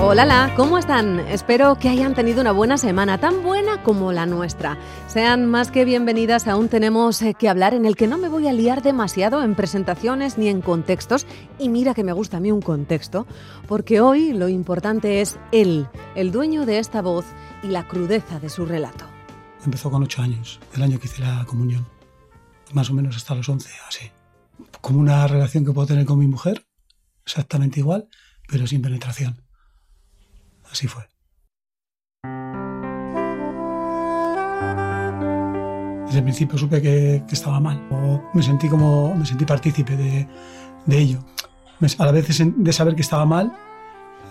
Hola, ¿cómo están? Espero que hayan tenido una buena semana, tan buena como la nuestra. Sean más que bienvenidas, aún tenemos eh, que hablar en el que no me voy a liar demasiado en presentaciones ni en contextos. Y mira que me gusta a mí un contexto, porque hoy lo importante es él, el dueño de esta voz y la crudeza de su relato. Empezó con ocho años, el año que hice la comunión, más o menos hasta los once, así. Como una relación que puedo tener con mi mujer, exactamente igual, pero sin penetración. Así fue. Desde el principio supe que, estaba mal. Me sentí como me sentí partícipe de, de ello. A la vez de saber que estaba mal,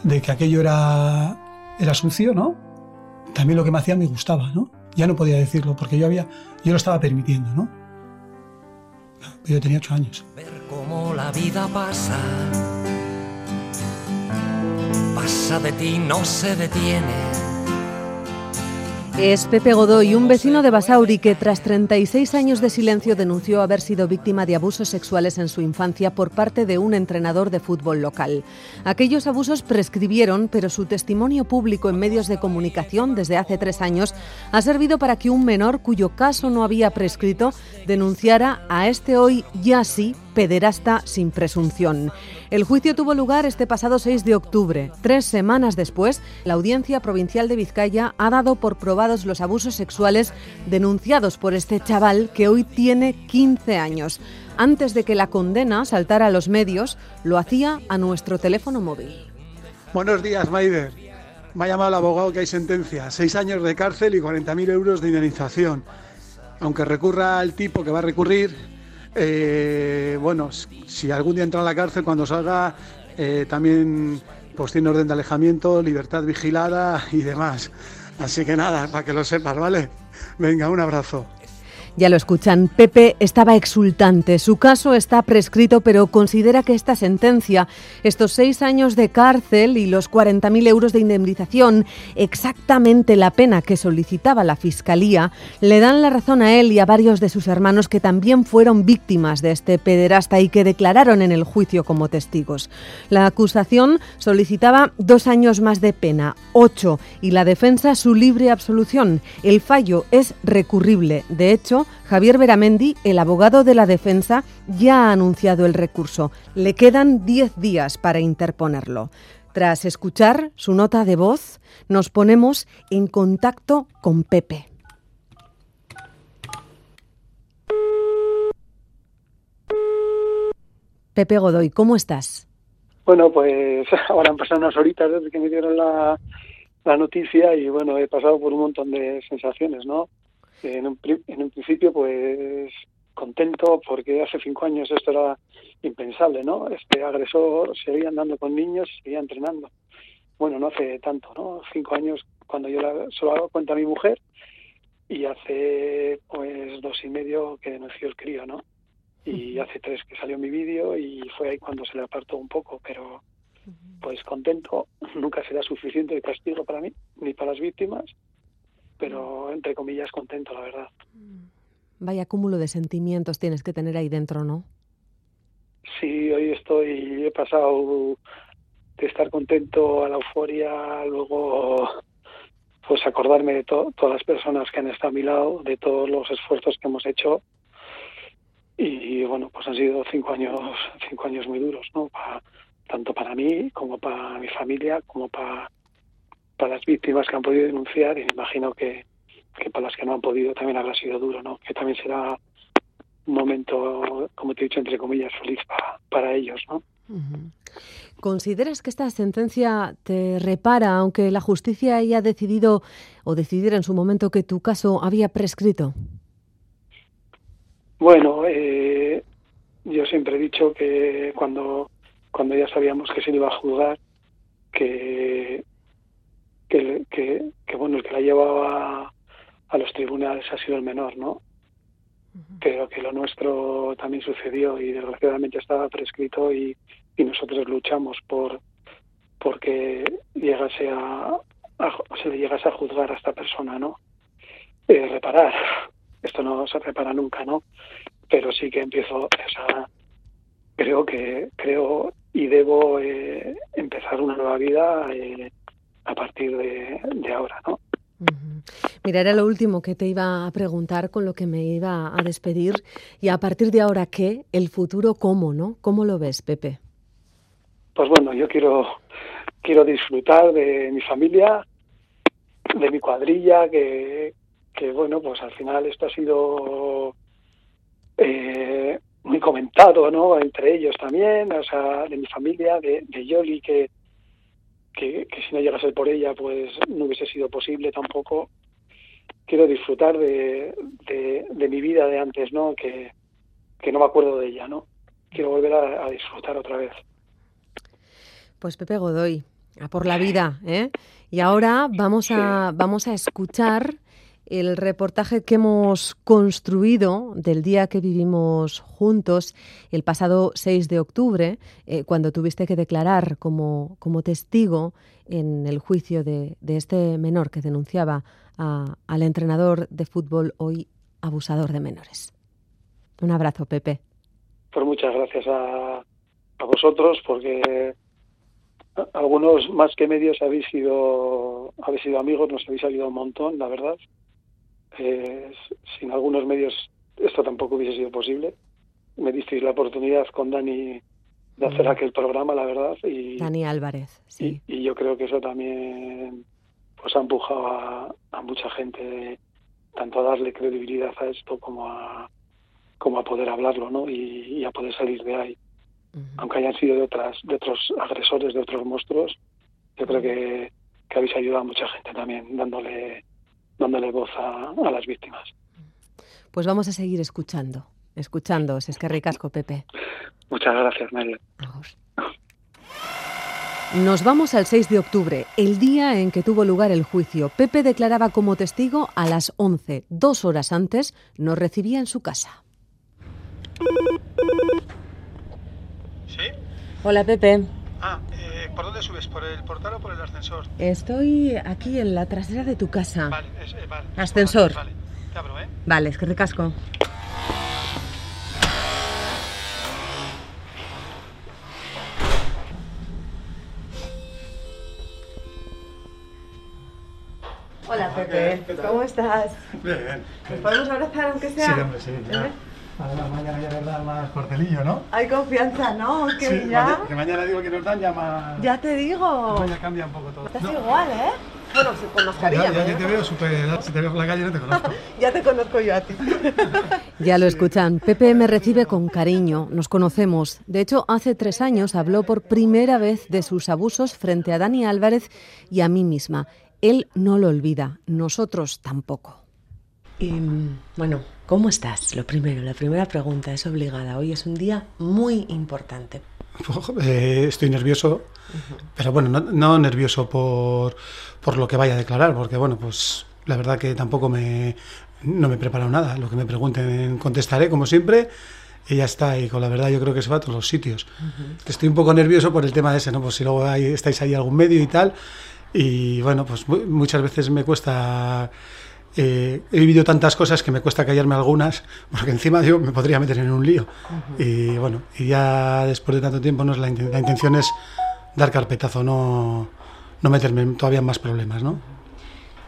de que aquello era, era sucio, ¿no? También lo que me hacía me gustaba, ¿no? Ya no podía decirlo porque yo había, yo lo estaba permitiendo, ¿no? Yo tenía ocho años. Ver cómo la vida pasa de ti, no se detiene. Es Pepe Godoy, un vecino de Basauri que tras 36 años de silencio denunció haber sido víctima de abusos sexuales en su infancia por parte de un entrenador de fútbol local. Aquellos abusos prescribieron, pero su testimonio público en medios de comunicación desde hace tres años ha servido para que un menor cuyo caso no había prescrito denunciara a este hoy ya sí pederasta sin presunción. El juicio tuvo lugar este pasado 6 de octubre. Tres semanas después, la Audiencia Provincial de Vizcaya ha dado por probados los abusos sexuales denunciados por este chaval que hoy tiene 15 años. Antes de que la condena saltara a los medios, lo hacía a nuestro teléfono móvil. Buenos días, Maider. Me ha llamado el abogado que hay sentencia. Seis años de cárcel y 40.000 euros de indemnización. Aunque recurra al tipo que va a recurrir, eh, bueno, si algún día entra a la cárcel, cuando salga, eh, también pues tiene orden de alejamiento, libertad vigilada y demás. Así que nada, para que lo sepas, ¿vale? Venga, un abrazo. Ya lo escuchan, Pepe estaba exultante. Su caso está prescrito, pero considera que esta sentencia, estos seis años de cárcel y los 40.000 euros de indemnización, exactamente la pena que solicitaba la Fiscalía, le dan la razón a él y a varios de sus hermanos que también fueron víctimas de este pederasta y que declararon en el juicio como testigos. La acusación solicitaba dos años más de pena, ocho, y la defensa su libre absolución. El fallo es recurrible. De hecho, Javier Beramendi, el abogado de la defensa, ya ha anunciado el recurso. Le quedan 10 días para interponerlo. Tras escuchar su nota de voz, nos ponemos en contacto con Pepe. Pepe Godoy, ¿cómo estás? Bueno, pues ahora han pasado unas horitas desde que me dieron la, la noticia y bueno, he pasado por un montón de sensaciones, ¿no? En un, en un principio pues contento porque hace cinco años esto era impensable, ¿no? Este agresor seguía andando con niños y seguía entrenando. Bueno, no hace tanto, ¿no? Cinco años cuando yo la, solo hago cuenta a mi mujer y hace pues dos y medio que denunció el crío, ¿no? Y hace tres que salió mi vídeo y fue ahí cuando se le apartó un poco, pero pues contento, nunca será suficiente de castigo para mí ni para las víctimas pero entre comillas contento, la verdad. Vaya cúmulo de sentimientos tienes que tener ahí dentro, ¿no? Sí, hoy estoy, he pasado de estar contento a la euforia, luego pues acordarme de todas las personas que han estado a mi lado, de todos los esfuerzos que hemos hecho y bueno, pues han sido cinco años, cinco años muy duros, ¿no? tanto para mí como para mi familia, como para para las víctimas que han podido denunciar y me imagino que, para las que no han podido también habrá sido duro, ¿no? Que también será un momento, como te he dicho, entre comillas, feliz para, ellos, ¿no? ¿Consideras que esta sentencia te repara, aunque la justicia haya decidido o decidiera en su momento que tu caso había prescrito? Bueno, eh, yo siempre he dicho que cuando, cuando ya sabíamos que se iba a juzgar, que que, que, bueno, el que la llevaba a los tribunales ha sido el menor, ¿no? Pero que lo nuestro también sucedió y desgraciadamente estaba prescrito y, y nosotros luchamos por porque llegase a, se le llegase a juzgar a esta persona, ¿no? Eh, reparar, esto no se repara nunca, ¿no? Pero sí que empiezo, o sea, creo que creo y debo eh, empezar una nueva vida eh, a partir de, de ahora, ¿no? Mira, era lo último que te iba a preguntar con lo que me iba a despedir. Y a partir de ahora, ¿qué? El futuro, ¿cómo, no? ¿Cómo lo ves, Pepe? Pues bueno, yo quiero, quiero disfrutar de mi familia, de mi cuadrilla, que, que bueno, pues al final esto ha sido eh, muy comentado, ¿no? Entre ellos también, o sea, de mi familia, de, de Yoli, que, que, si no llega a ser por ella, pues no hubiese sido posible tampoco. Quiero disfrutar de, de, mi vida de antes, ¿no? Que, que, no me acuerdo de ella, ¿no? Quiero volver a, disfrutar otra vez. Pues Pepe Godoy, a por la vida, ¿eh? Y ahora vamos a, vamos a escuchar el reportaje que hemos construido del día que vivimos juntos el pasado 6 de octubre, eh, cuando tuviste que declarar como, como testigo en el juicio de, este menor que denunciaba al entrenador de fútbol hoy abusador de menores. Un abrazo, Pepe. Pues muchas gracias a, a vosotros porque algunos más que medios habéis sido habéis sido amigos, nos habéis ayudado un montón, la verdad. Eh, sin algunos medios esto tampoco hubiese sido posible. Me disteis la oportunidad con Dani de hacer mm. aquel programa, la verdad. Y, Dani Álvarez, sí. Y, yo creo que eso también pues ha empujado a, mucha gente tanto a darle credibilidad a esto como a como a poder hablarlo, ¿no? Y, a poder salir de ahí. Aunque hayan sido de otras de otros agresores, de otros monstruos, yo creo que, que habéis ayudado a mucha gente también dándole dándole voz a, las víctimas. Pues vamos a seguir escuchando, escuchando. Es que ricasco, Pepe. Muchas gracias, Mel. Nos vamos al 6 de octubre, el día en que tuvo lugar el juicio. Pepe declaraba como testigo a las 11. Dos horas antes nos recibía en su casa. ¿Sí? Hola, Pepe. Ah, ¿Por dónde subes? ¿Por el portal o por el ascensor? Estoy aquí en la trasera de tu casa. Vale, eh, vale. Ascensor. Vale, te abro, ¿eh? Vale, es que recasco. Hola Pepe, ¿cómo estás? Bien, bien. ¿Nos podemos abrazar aunque sea? Sí, hombre, sí. ¿Eh? Además, mañana ya verdad más cortelillo, ¿no? Hay confianza, ¿no? Que sí, ya... que mañana digo que nos dan ya más... Ya te digo. Mañana cambia un poco todo. Estás igual, ¿eh? Bueno, con mascarilla. Ya, ya, te veo súper... Si te veo por la calle no te conozco. ya te conozco yo a ti. ya lo escuchan. Pepe me recibe con cariño. Nos conocemos. De hecho, hace tres años habló por primera vez de sus abusos frente a Dani Álvarez y a mí misma. Él no lo olvida. Nosotros tampoco. Y bueno, ¿cómo estás? Lo primero, la primera pregunta es obligada. Hoy es un día muy importante. Eh, estoy nervioso, pero bueno, no, nervioso por, por, lo que vaya a declarar, porque bueno, pues la verdad que tampoco me, no me he preparado nada. Lo que me pregunten contestaré, como siempre, y ya está. Y con la verdad yo creo que se va a todos los sitios. Estoy un poco nervioso por el tema de ese, ¿no? Pues si luego estáis ahí algún medio y tal. Y bueno, pues muchas veces me cuesta eh, he vivido tantas cosas que me cuesta callarme algunas, porque encima yo me podría meter en un lío. Y bueno, y ya después de tanto tiempo no es la, intención es dar carpetazo, no, no meterme todavía en más problemas, ¿no?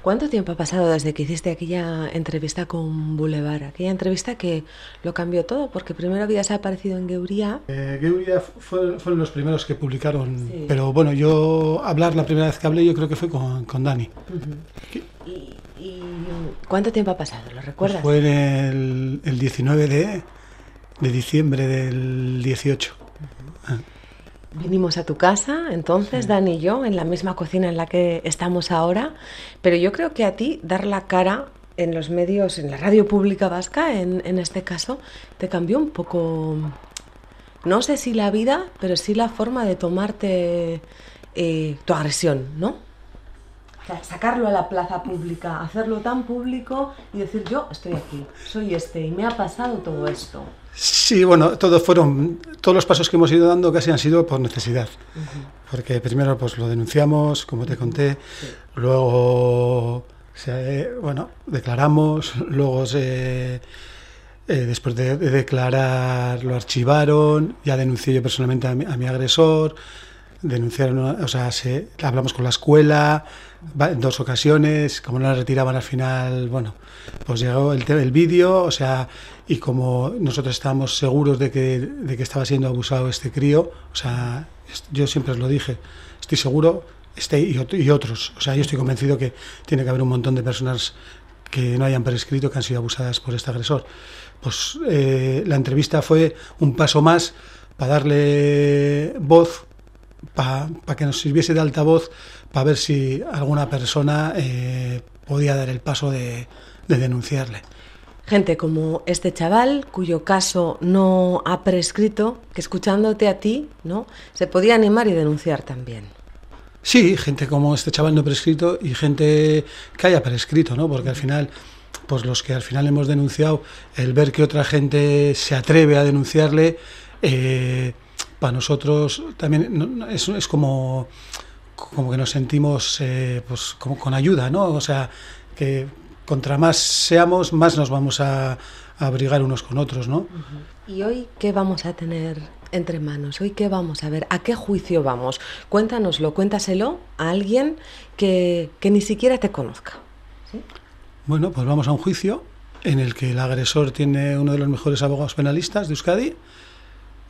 ¿Cuánto tiempo ha pasado desde que hiciste aquella entrevista con Boulevard? Aquella entrevista que lo cambió todo, porque primero habías aparecido en Geuría. Eh, Geuría fueron los primeros que publicaron, pero bueno, yo hablar la primera vez que hablé yo creo que fue con, con Dani. ¿Y cuánto tiempo ha pasado? ¿Lo recuerdas? Pues fue el, el 19 de, de, diciembre del 18. Vinimos a tu casa, entonces, Dani y yo, en la misma cocina en la que estamos ahora, pero yo creo que a ti dar la cara en los medios, en la radio pública vasca, en, en este caso, te cambió un poco, no sé si la vida, pero sí la forma de tomarte eh, tu agresión, ¿no? Sacarlo a la plaza pública, hacerlo tan público y decir yo estoy aquí, soy este y me ha pasado todo esto. Sí, bueno, todos fueron, todos los pasos que hemos ido dando casi han sido por necesidad. Porque primero pues lo denunciamos, como te conté, luego bueno, declaramos, luego se, eh, después de, declarar lo archivaron, ya denuncié yo personalmente a mi, agresor, denunciaron, o sea, se, hablamos con la escuela en dos ocasiones, como no la retiraban al final, bueno, pues llegó el, el vídeo, o sea, y como nosotros estábamos seguros de que, de que estaba siendo abusado este crío, o sea, yo siempre os lo dije, estoy seguro, este y, y otros, o sea, yo estoy convencido que tiene que haber un montón de personas que no hayan prescrito, que han sido abusadas por este agresor. Pues eh, la entrevista fue un paso más para darle voz, para, que nos sirviese de altavoz, para ver si alguna persona eh, podía dar el paso de denunciarle. Gente como este chaval, cuyo caso no ha prescrito, que escuchándote a ti, ¿no? Se podía animar y denunciar también. Sí, gente como este chaval no prescrito y gente que haya prescrito, ¿no? Porque al final, pues los que al final hemos denunciado, el ver que otra gente se atreve a denunciarle, eh, para nosotros también es, es como, como que nos sentimos eh, pues como con ayuda, ¿no? O sea, que contra más seamos, más nos vamos a, abrigar unos con otros, ¿no? ¿Y hoy qué vamos a tener entre manos? ¿Hoy qué vamos a ver? ¿A qué juicio vamos? Cuéntanoslo, cuéntaselo a alguien que, ni siquiera te conozca. Bueno, pues vamos a un juicio en el que el agresor tiene uno de los mejores abogados penalistas de Euskadi,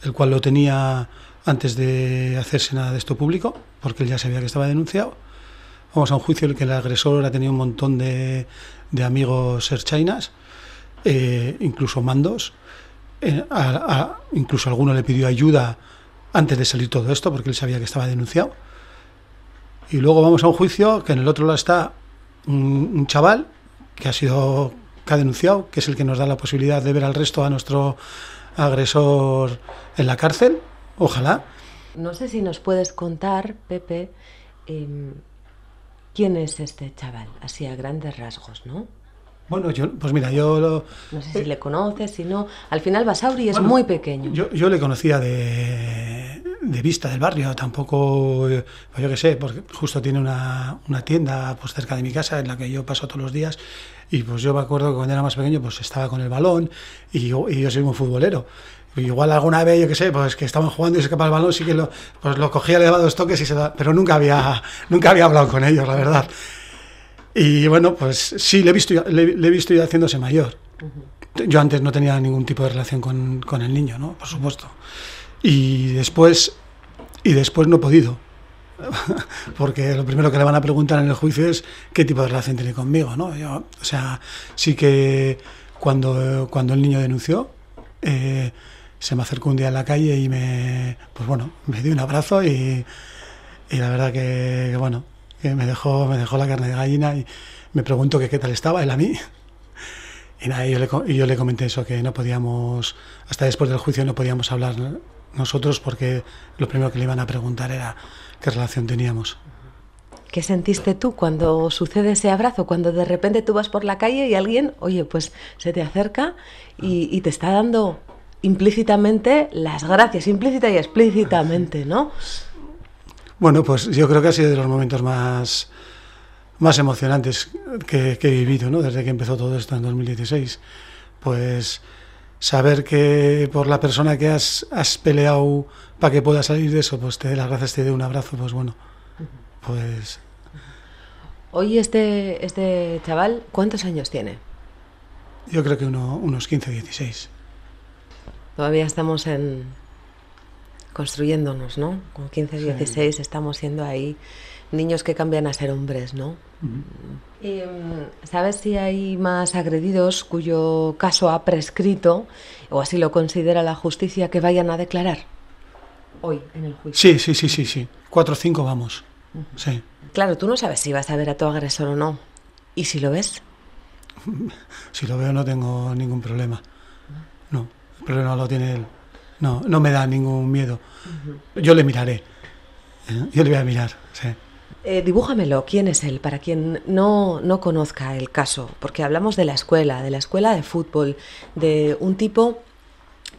el cual lo tenía antes de hacerse nada de esto público, porque él ya sabía que estaba denunciado. Vamos a un juicio en el que el agresor ha tenido un montón de, de amigos serchainas, eh, incluso mandos. Eh, incluso alguno le pidió ayuda antes de salir todo esto, porque él sabía que estaba denunciado. Y luego vamos a un juicio que en el otro lado está un, chaval que ha sido que ha denunciado, que es el que nos da la posibilidad de ver al resto a nuestro agresor en la cárcel. Ojalá. No sé si nos puedes contar, Pepe, em, ¿Quién es este chaval? Así a grandes rasgos, ¿no? Bueno, yo, pues mira, yo... Lo, no sé si le conoces, si no... Al final Basauri es muy pequeño. Yo, yo le conocía de, de, vista del barrio, tampoco... Pues yo qué sé, porque justo tiene una, una, tienda pues cerca de mi casa en la que yo paso todos los días y pues yo me acuerdo que cuando era más pequeño pues estaba con el balón y yo, y yo soy un futbolero. Igual alguna vez, yo qué sé, pues que estaban jugando y se escapa el balón, sí que lo, pues lo cogía, le daba dos toques y se da, pero nunca había, nunca había hablado con ellos, la verdad. Y bueno, pues sí, le he visto, le, he visto ir haciéndose mayor. Yo antes no tenía ningún tipo de relación con, con, el niño, ¿no? Por supuesto. Y después, y después no he podido. Porque lo primero que le van a preguntar en el juicio es qué tipo de relación tiene conmigo, ¿no? Yo, o sea, sí que cuando, cuando el niño denunció, eh, se me acercó un día en la calle y me, pues bueno, me dio un abrazo y, y la verdad que, bueno, que me dejó, me dejó la carne de gallina y me preguntó que qué tal estaba él a mí. Y nada, yo le, yo le comenté eso, que no podíamos, hasta después del juicio no podíamos hablar nosotros porque lo primero que le iban a preguntar era qué relación teníamos. ¿Qué sentiste tú cuando sucede ese abrazo? Cuando de repente tú vas por la calle y alguien, oye, pues se te acerca y te está dando implícitamente las gracias, implícita y explícitamente, ¿no? Bueno, pues yo creo que ha sido de los momentos más, más emocionantes que, he vivido, ¿no? Desde que empezó todo esto en 2016. Pues saber que por la persona que has, has peleado para que pueda salir de eso, pues te dé las gracias, te dé un abrazo, pues bueno, pues... Hoy este, este chaval, ¿cuántos años tiene? Yo creo que uno, unos 15, 16. Todavía estamos en construyéndonos, ¿no? Con 15, 16 estamos siendo ahí niños que cambian a ser hombres, ¿no? Em, ¿Sabes si hay más agredidos cuyo caso ha prescrito, o así lo considera la justicia, que vayan a declarar hoy en el juicio? Sí, sí, sí, sí, sí. Cuatro o cinco vamos. Sí. Claro, tú no sabes si vas a ver a tu agresor o no. ¿Y si lo ves? si lo veo no tengo ningún problema. No pero no lo tiene él. No, no me da ningún miedo. Yo le miraré. ¿eh? Yo le voy a mirar, sí. Eh, dibújamelo, ¿quién es él? Para quien no, no conozca el caso, porque hablamos de la escuela, de la escuela de fútbol, de un tipo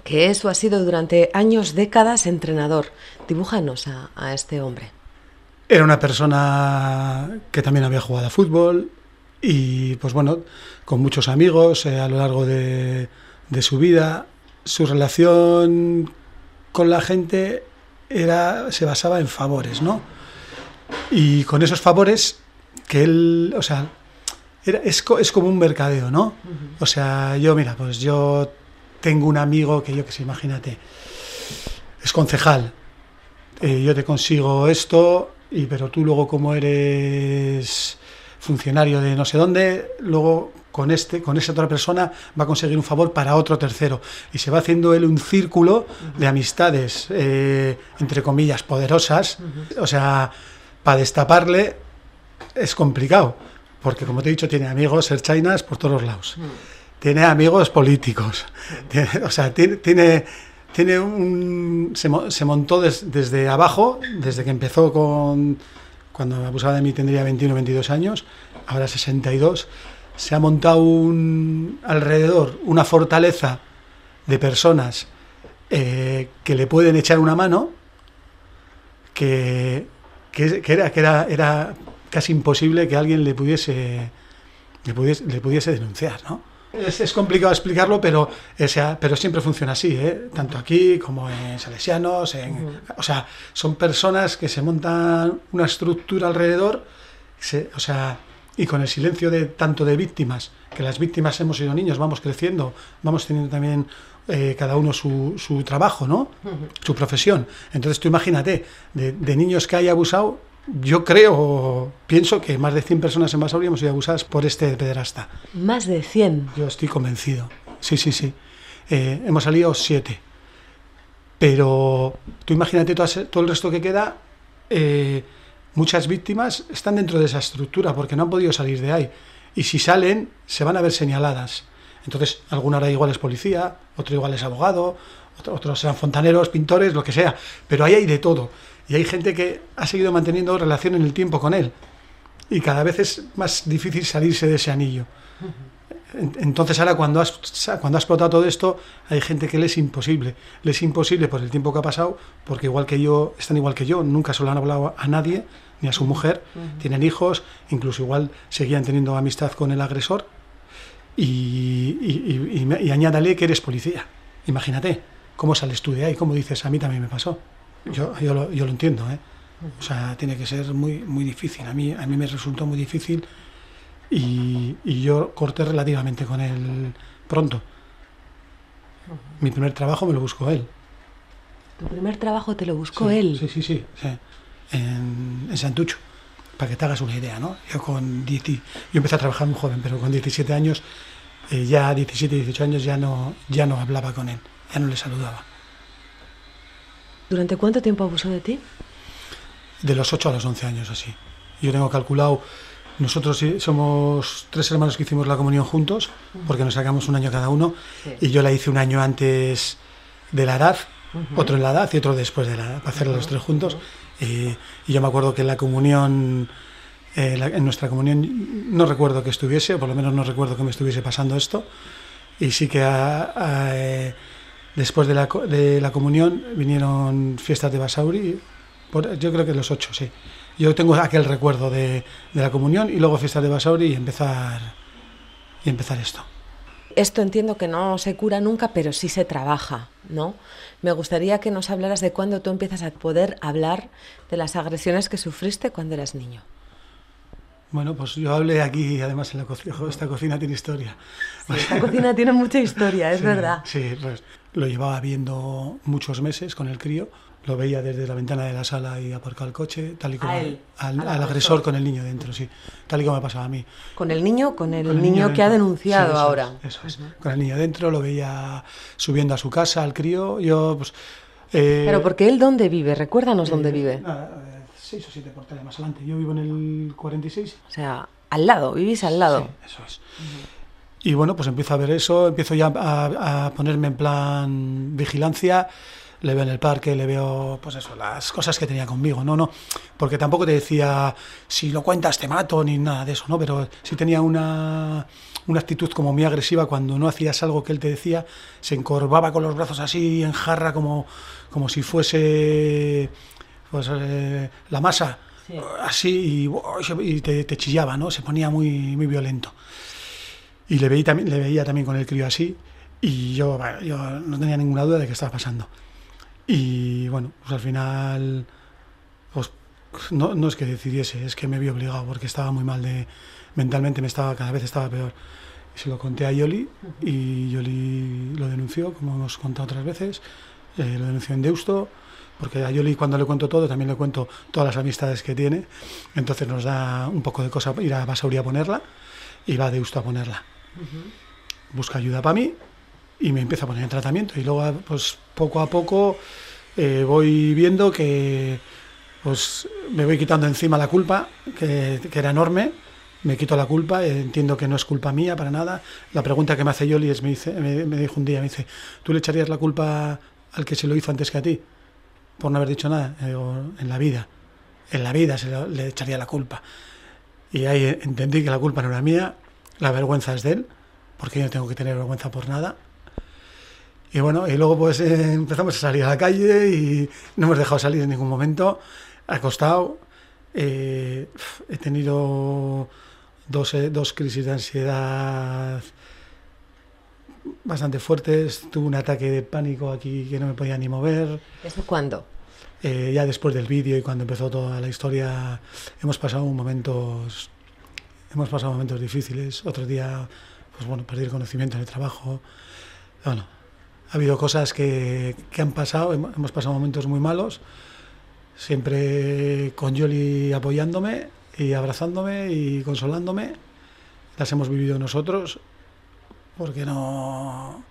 que eso ha sido durante años, décadas entrenador. Dibújanos a, a este hombre. Era una persona que también había jugado a fútbol y, pues bueno, con muchos amigos eh, a lo largo de, de su vida. Su relación con la gente era, se basaba en favores, ¿no? Y con esos favores que él, o sea, era, es, es como un mercadeo, ¿no? O sea, yo, mira, pues yo tengo un amigo que yo que sé, imagínate, es concejal, eh, yo te consigo esto, y pero tú luego como eres funcionario de no sé dónde, luego con este, con esa otra persona va a conseguir un favor para otro tercero. Y se va haciendo él un círculo de amistades, eh, entre comillas, poderosas. O sea, para destaparle es complicado, porque como te he dicho, tiene amigos herchainas por todos los lados. Tiene amigos políticos. Tiene- o sea, tiene, tiene, tiene un... Se, se montó des- desde abajo, desde que empezó con... Cuando abusaba de mí tendría 21 22 años, ahora 62. Se ha montado un, alrededor una fortaleza de personas eh, que le pueden echar una mano, que, que, que era, que era, era casi imposible que alguien le pudiese, le pudiese, le pudiese denunciar, ¿no? Es, es complicado explicarlo, pero, o sea, pero siempre funciona así, ¿eh? tanto aquí como en Salesianos. En, O sea, son personas que se montan una estructura alrededor, se- o sea, y con el silencio de tanto de víctimas, que las víctimas hemos sido niños, vamos creciendo, vamos teniendo también eh, cada uno su, su trabajo, ¿no? Su profesión. Entonces tú imagínate, de, de niños que hay abusado, yo creo, pienso que más de 100 personas en Basauri hemos sido abusadas por este pederasta. Más de 100. Yo estoy convencido. Sí, sí, sí. Eh, hemos salido siete. Pero tú imagínate todo el resto que queda. eh, muchas víctimas están dentro de esa estructura porque no han podido salir de ahí. Y si salen, se van a ver señaladas. Entonces, alguna hora igual es policía, otro igual es abogado, otro- otros serán fontaneros, pintores, lo que sea. Pero ahí hay de todo. Y hay gente que ha seguido manteniendo relación en el tiempo con él. Y cada vez es más difícil salirse de ese anillo. En- Entonces ahora cuando has, cuando has explotado todo esto, hay gente que le es imposible. Le es imposible por el tiempo que ha pasado, porque igual que yo, están igual que yo, nunca se lo han hablado a nadie, ni a su mujer, tienen hijos, incluso igual seguían teniendo amistad con el agresor. Y, y, y- y me- y añádale que eres policía. Imagínate, ¿cómo sales tú de ahí? ¿Cómo dices? A mí también me pasó. Yo, yo, lo, yo lo entiendo, ¿eh? O sea, tiene que ser muy, muy difícil. A mí, a mí me resultó muy difícil y, y yo corté relativamente con él pronto. Mi primer trabajo me lo buscó él. Tu primer trabajo te lo buscó Sí, él. Sí, sí, sí. sí. En, en Santucho, para que te hagas una idea, ¿no? Yo con 10 y- yo empecé a trabajar muy joven, pero con 17 años, eh, ya 17, 18 años ya no, ya no hablaba con él, ya no le saludaba. ¿Durante cuánto tiempo abusó de ti? De los 8 a los 11 años, así. Yo tengo calculado, nosotros somos tres hermanos que hicimos la comunión juntos, porque nos sacamos un año cada uno, y yo la hice un año antes de la edad, otro en la edad y otro después de la edad, para hacer los tres juntos. Y, y yo me acuerdo que en la comunión, eh, la- en nuestra comunión, no recuerdo que estuviese, o por lo menos no recuerdo que me estuviese pasando esto, y sí que a- a, eh, después de la, de la comunión vinieron fiestas de Basauri, por- yo creo que los ocho, sí. Yo tengo aquel recuerdo de, de la comunión y luego fiestas de Basauri y empezar, y empezar esto. Esto entiendo que no se cura nunca, pero sí se trabaja, ¿no? Me gustaría que nos hablaras de cuándo tú empiezas a poder hablar de las agresiones que sufriste cuando eras niño. Bueno, pues yo hablé aquí, además en la cocina, esta cocina tiene historia. Esta cocina tiene mucha historia, es Sí, verdad. Sí, pues lo llevaba viendo muchos meses con el crío. Lo veía desde la ventana de la sala y aparcaba el coche, tal y como A él, al, al al agresor con el niño dentro, sí. Tal y como me pasaba a mí. Con el niño, con el, Con el niño, que ha denunciado Sí, eso ahora. es, eso es. Con el niño dentro, lo veía subiendo a su casa, al crío. Yo, pues. eh, Pero porque él dónde vive, recuérdanos dónde eh, vive. nada, eh, seis o siete portales más adelante. Yo vivo en el 46. O sea, al lado, vivís al lado. Sí, eso es. Y bueno, pues empiezo a ver eso, empiezo ya a, a ponerme en plan vigilancia. Le veo en el parque, le veo, pues eso, las cosas que tenía conmigo, no, no, porque tampoco te decía, si lo cuentas te mato, ni nada de eso, ¿no? Pero sí tenía una, una actitud como muy agresiva cuando no hacías algo que él te decía, se encorvaba con los brazos así en jarra como, como si fuese pues, eh, la masa, así, y, y te, te, chillaba, ¿no? Se ponía muy, muy violento. Y le veía, también, le veía también con el crío así, y yo, bueno, yo no tenía ninguna duda de qué estaba pasando. Y bueno, pues al final, pues no, no es que decidiese, es que me vi obligado porque estaba muy mal de mentalmente, me estaba cada vez estaba peor. Y se lo conté a Yoli y Yoli lo denunció, como hemos contado otras veces, eh, lo denunció en Deusto, porque a Yoli cuando le cuento todo también le cuento todas las amistades que tiene, entonces nos da un poco de cosa ir a Basauri a ponerla y va a Deusto a ponerla. Uh -huh. Busca ayuda para mí y me empieza a poner en tratamiento. Y luego pues poco a poco eh, voy viendo que pues me voy quitando encima la culpa que, que, era enorme. Me quito la culpa entiendo que no es culpa mía para nada. La pregunta que me hace Yoli es me dice me, dijo un día me dice tú le echarías la culpa al que se lo hizo antes que a ti por no haber dicho nada. En la vida en la vida se le echaría la culpa. Y ahí entendí que la culpa no era mía la vergüenza es de él porque yo no tengo que tener vergüenza por nada y bueno, y luego pues eh, empezamos a salir a la calle y no hemos dejado salir en ningún momento. Acostado, eh, he tenido dos, eh, dos crisis de ansiedad bastante fuertes. Tuve un ataque de pánico aquí que no me podía ni mover. ¿Eso cuándo? Eh, ya después del vídeo y cuando empezó toda la historia, hemos pasado momentos, hemos pasado momentos difíciles. Otro día, pues bueno, perdí el conocimiento en el trabajo. Bueno, ha habido cosas que, que, han pasado, hemos pasado momentos muy malos, siempre con Yoli apoyándome y abrazándome y consolándome. Las hemos vivido nosotros, porque no,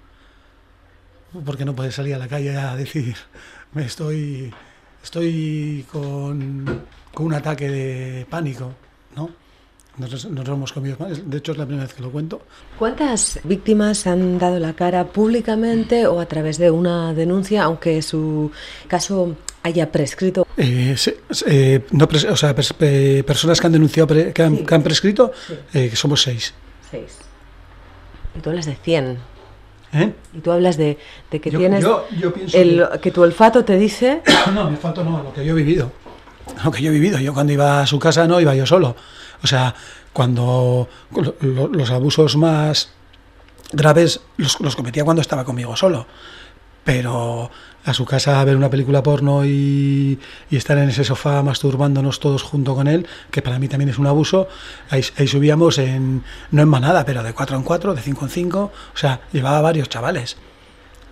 porque no puedes salir a la calle a decir, me estoy, estoy con, con un ataque de pánico, ¿no? Nos, nos lo hemos comido. De hecho, es la primera vez que lo cuento. ¿Cuántas víctimas han dado la cara públicamente o a través de una denuncia, aunque su caso haya prescrito? Eh, sí, eh, no pres o sea, pers eh, personas que han denunciado, pre que, han, sí. que han prescrito. Eh, somos seis. Seis. Y tú hablas de 100. ¿Eh? Y tú hablas de, de que yo, tienes. Yo, yo el, que... que tu olfato te dice. no, mi olfato no, lo que yo he vivido. Lo que yo he vivido. Yo cuando iba a su casa no iba yo solo. O sea, cuando los abusos más graves los, los, cometía cuando estaba conmigo solo. Pero a su casa a ver una película porno y, y, estar en ese sofá masturbándonos todos junto con él, que para mí también es un abuso, ahí, ahí subíamos en, no en manada, pero de cuatro en cuatro, de cinco en cinco, o sea, llevaba varios chavales.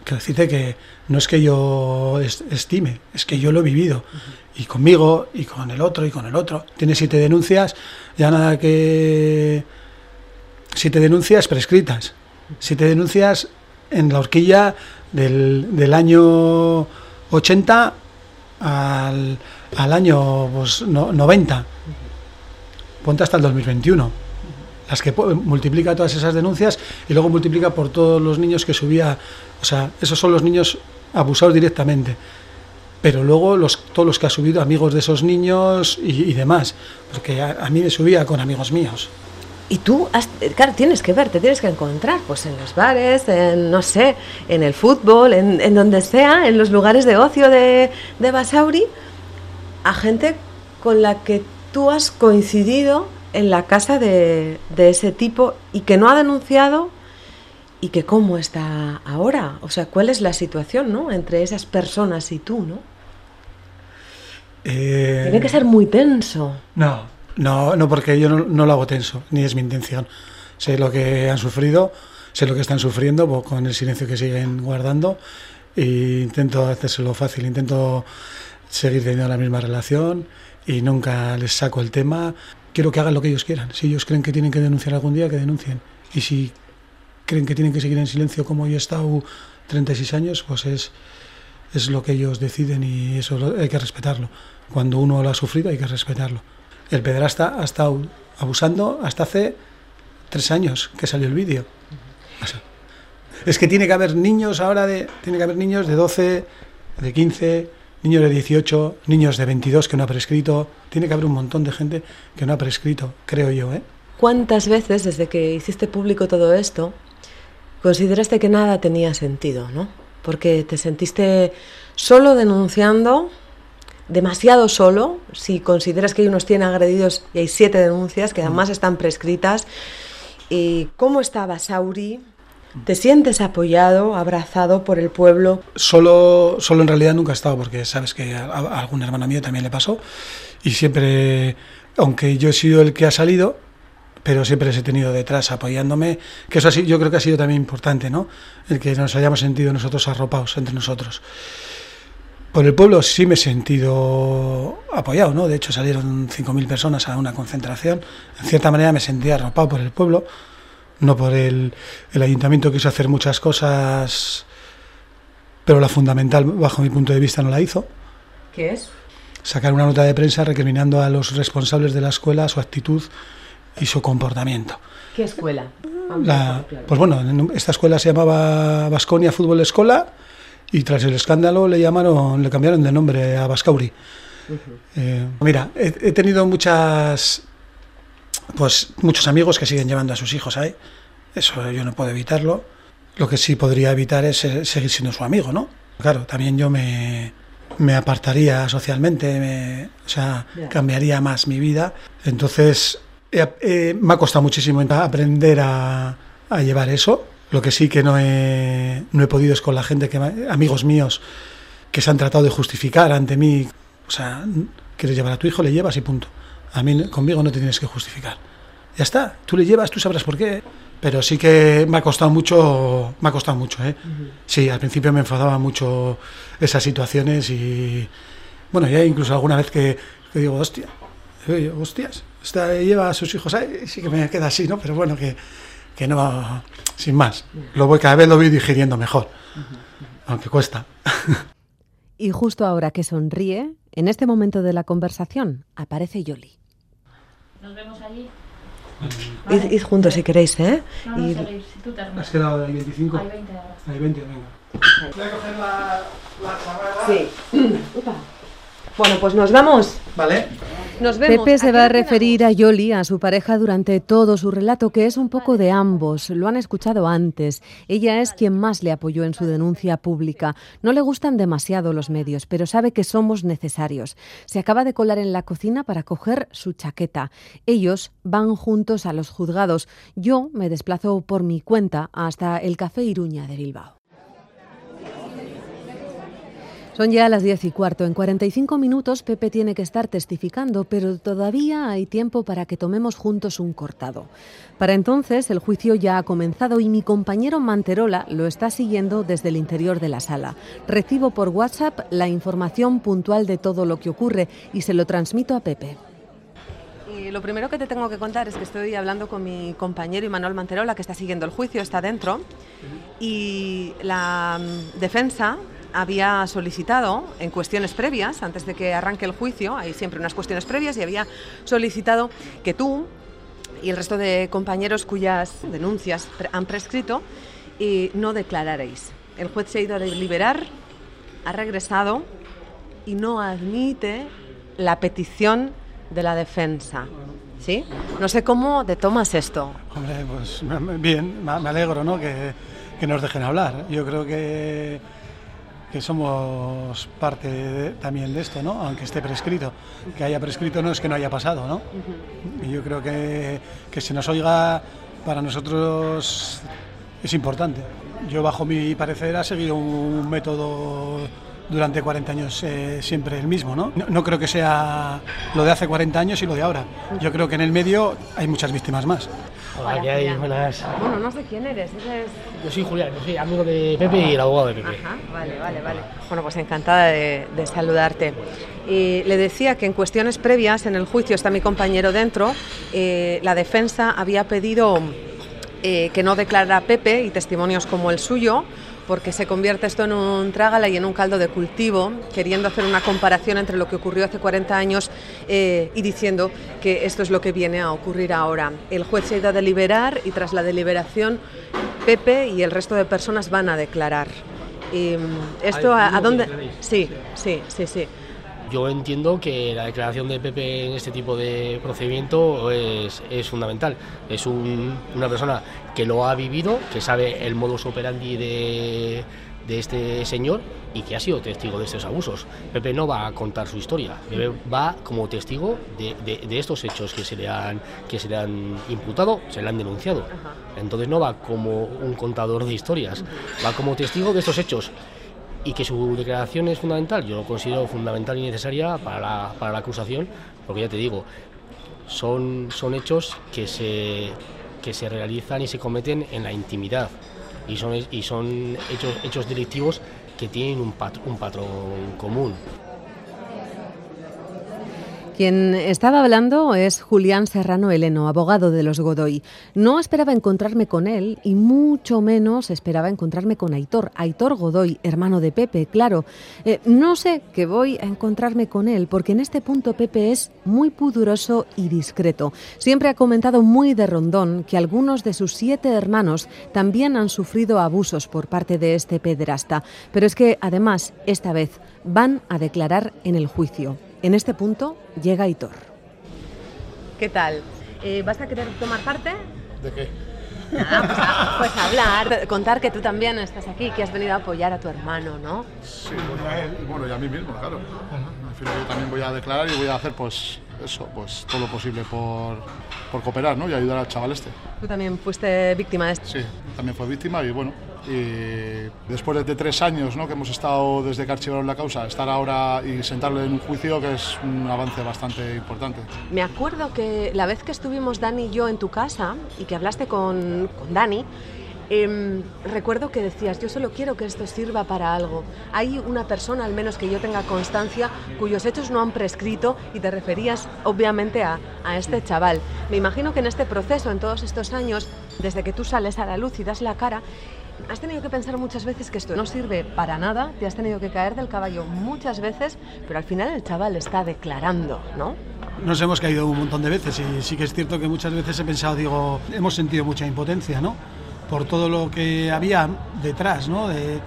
Quiero decirte que no es que yo estime, es que yo lo he vivido. Uh -huh y conmigo y con el otro y con el otro. Tienes siete denuncias, ya nada que... Siete denuncias prescritas, siete denuncias en la horquilla del, del año 80 al, al año pues, no, 90. Ponte hasta el 2021. Las que multiplica todas esas denuncias y luego multiplica por todos los niños que subía. O sea, esos son los niños abusados directamente pero luego los, todos los que ha subido amigos de esos niños y, y demás, porque a, mí me subía con amigos míos. Y tú, has, claro, tienes que ver, te tienes que encontrar, pues en los bares, en, no sé, en el fútbol, en, en donde sea, en los lugares de ocio de, de Basauri, a gente con la que tú has coincidido en la casa de, de ese tipo y que no ha denunciado y que cómo está ahora, o sea, cuál es la situación, ¿no? Entre esas personas y tú, ¿no? Eh... Tiene que ser muy tenso. No, no, no, porque yo no, no, lo hago tenso, ni es mi intención. Sé lo que han sufrido, sé lo que están sufriendo pues, con el silencio que siguen guardando e intento hacérselo fácil, intento seguir teniendo la misma relación y nunca les saco el tema. Quiero que hagan lo que ellos quieran. Si ellos creen que tienen que denunciar algún día, que denuncien. Y si creen que tienen que seguir en silencio como yo he estado 36 años, pues es, es lo que ellos deciden y eso hay que respetarlo. Cuando uno lo ha sufrido hay que respetarlo. El pederasta ha estado abusando hasta hace tres años que salió el vídeo. O sea, es que tiene que haber niños ahora de tiene que haber niños de 12 de 15, niños de 18, niños de 22 que no ha prescrito. Tiene que haber un montón de gente que no ha prescrito, creo yo. ¿eh? ¿Cuántas veces desde que hiciste público todo esto consideraste que nada tenía sentido, ¿no? Porque te sentiste solo denunciando, demasiado solo, si consideras que hay unos 100 agredidos y hay 7 denuncias que además están prescritas. ¿Y cómo estaba Sauri? ¿Te sientes apoyado, abrazado por el pueblo? Solo, solo en realidad nunca he estado, porque sabes que a, a algún hermano mío también le pasó. Y siempre, aunque yo he sido el que ha salido, pero siempre les he tenido detrás apoyándome, que eso yo creo que ha sido también importante, ¿no? El que nos hayamos sentido nosotros arropados entre nosotros. Por el pueblo sí me he sentido apoyado, ¿no? De hecho salieron 5.000 personas a una concentración. En cierta manera me sentía arropado por el pueblo, no por el, el ayuntamiento quiso hacer muchas cosas, pero la fundamental, bajo mi punto de vista, no la hizo. ¿Qué es? Sacar una nota de prensa recriminando a los responsables de la escuela su actitud y su comportamiento. ¿Qué escuela? La, pues bueno, esta escuela se llamaba Vasconia Fútbol Escola y tras el escándalo le llamaron, le cambiaron de nombre a Bascauri. Uh -huh. eh, mira, he, he, tenido muchas, pues muchos amigos que siguen llevando a sus hijos ahí. Eso yo no puedo evitarlo. Lo que sí podría evitar es seguir siendo su amigo, ¿no? Claro, también yo me, me apartaría socialmente, me, o sea, yeah. cambiaría más mi vida. Entonces, eh, eh, me ha costado muchísimo aprender a, a, llevar eso. Lo que sí que no he, no he podido es con la gente, que amigos míos, que se han tratado de justificar ante mí. O sea, quieres llevar a tu hijo, le llevas y punto. A mí, conmigo no te tienes que justificar. Ya está, tú le llevas, tú sabrás por qué. Pero sí que me ha costado mucho, me ha costado mucho, ¿eh? Uh -huh. Sí, al principio me enfadaba mucho esas situaciones y, bueno, ya incluso alguna vez que, que digo, hostia, oye, hostias, esta lleva a sus hijos ahí, sí que me queda así, ¿no? Pero bueno, que, que no, sin más. Lo voy, cada vez lo voy digiriendo mejor, aunque cuesta. Y justo ahora que sonríe, en este momento de la conversación, aparece Yoli. Nos vemos allí. Vale. Id, id, juntos si queréis, ¿eh? No, no, y... seguir, si tú terminas. ¿Has quedado del 25? Hay 20 ahora. Hay 20, venga. Voy a coger la, la chavala. Sí. bueno, pues nos vamos. Vale. Nos vemos. Pepe se va a referir a Yoli, a su pareja, durante todo su relato, que es un poco de ambos. Lo han escuchado antes. Ella es quien más le apoyó en su denuncia pública. No le gustan demasiado los medios, pero sabe que somos necesarios. Se acaba de colar en la cocina para coger su chaqueta. Ellos van juntos a los juzgados. Yo me desplazo por mi cuenta hasta el Café Iruña de Bilbao. Son ya las 10 y cuarto. En 45 minutos Pepe tiene que estar testificando, pero todavía hay tiempo para que tomemos juntos un cortado. Para entonces el juicio ya ha comenzado y mi compañero Manterola lo está siguiendo desde el interior de la sala. Recibo por WhatsApp la información puntual de todo lo que ocurre y se lo transmito a Pepe. Y lo primero que te tengo que contar es que estoy hablando con mi compañero Imanol Manterola, que está siguiendo el juicio, está dentro, y la mm, defensa había solicitado en cuestiones previas, antes de que arranque el juicio, hay siempre unas cuestiones previas, y había solicitado que tú y el resto de compañeros cuyas denuncias han prescrito y no declararéis. El juez se ha ido a deliberar, ha regresado y no admite la petición de la defensa. ¿Sí? No sé cómo te tomas esto. Hombre, pues bien, me alegro, ¿no? Que, que nos dejen hablar. Yo creo que que somos parte de, también de esto, ¿no? aunque esté prescrito. Que haya prescrito no es que no haya pasado, ¿no? Y yo creo que, que se nos oiga para nosotros es importante. Yo, bajo mi parecer, ha seguido un método durante 40 años eh, siempre el mismo, ¿no? ¿no? ¿no? creo que sea lo de hace 40 años y lo de ahora. Yo creo que en el medio hay muchas víctimas más. Hola, ¿qué hay? Buenas. Bueno, no sé quién eres. ¿Eres... Yo soy Julián, yo soy amigo de Pepe y el abogado de Pepe. Ajá, vale, vale, vale. Bueno, pues encantada de, de saludarte. Y le decía que en cuestiones previas, en el juicio está mi compañero dentro, eh, la defensa había pedido eh, que no declarara a Pepe y testimonios como el suyo, porque se convierte esto en un trágala y en un caldo de cultivo, queriendo hacer una comparación entre lo que ocurrió hace 40 años eh, y diciendo que esto es lo que viene a ocurrir ahora. El juez se ha ido a deliberar y tras la deliberación Pepe y el resto de personas van a declarar. Y, ¿Esto Ay, a, a ¿cómo dónde...? Sí, sí, sí, sí. Yo entiendo que la declaración de Pepe en este tipo de procedimiento es, es fundamental. Es un- una persona que lo ha vivido, que sabe el modus operandi de, de este señor y que ha sido testigo de estos abusos. Pepe no va a contar su historia, Pepe va como testigo de, de- de estos hechos que se, le han, que se le han imputado, se le han denunciado. Entonces no va como un contador de historias, va como testigo de estos hechos y que su declaración es fundamental, yo lo considero fundamental y necesaria para la, para la acusación, porque ya te digo, son, son hechos que se, que se realizan y se cometen en la intimidad y son, y son hechos, hechos delictivos que tienen un, pat- un patrón común. Quien estaba hablando es Julián Serrano Heleno, abogado de los Godoy. No esperaba encontrarme con él y mucho menos esperaba encontrarme con Aitor, Aitor Godoy, hermano de Pepe, claro. Eh, no sé que voy a encontrarme con él porque en este punto Pepe es muy pudoroso y discreto. Siempre ha comentado muy de rondón que algunos de sus siete hermanos también han sufrido abusos por parte de este pederasta. Pero es que además, esta vez, van a declarar en el juicio. En este punto llega Aitor. ¿Qué tal? Eh, ¿Vas a querer tomar parte? ¿De qué? Ah, pues, a- pues hablar, contar que tú también estás aquí, que has venido a apoyar a tu hermano, ¿no? Sí, bueno, a él y bueno, y a mí mismo, claro. Al final yo también voy a declarar y voy a hacer pues eso, pues todo lo posible por, por cooperar, ¿no? Y ayudar al chaval este. Tú también fuiste víctima de esto. Sí, también fue víctima y bueno, y después de tres años ¿no? que hemos estado desde que archivaron la causa, estar ahora y sentarle en un juicio que es un avance bastante importante. Me acuerdo que la vez que estuvimos Dani y yo en tu casa y que hablaste con, con Dani, em, recuerdo que decías, yo solo quiero que esto sirva para algo. Hay una persona, al menos que yo tenga constancia, cuyos hechos no han prescrito y te referías obviamente a, a este chaval. Me imagino que en este proceso, en todos estos años, desde que tú sales a la luz y das la cara, Has tenido que pensar muchas veces que esto no sirve para nada, te has tenido que caer del caballo muchas veces, pero al final el chaval está declarando, ¿no? Nos hemos caído un montón de veces y sí que es cierto que muchas veces he pensado, digo, hemos sentido mucha impotencia, ¿no? Por todo lo que había detrás, ¿no? De-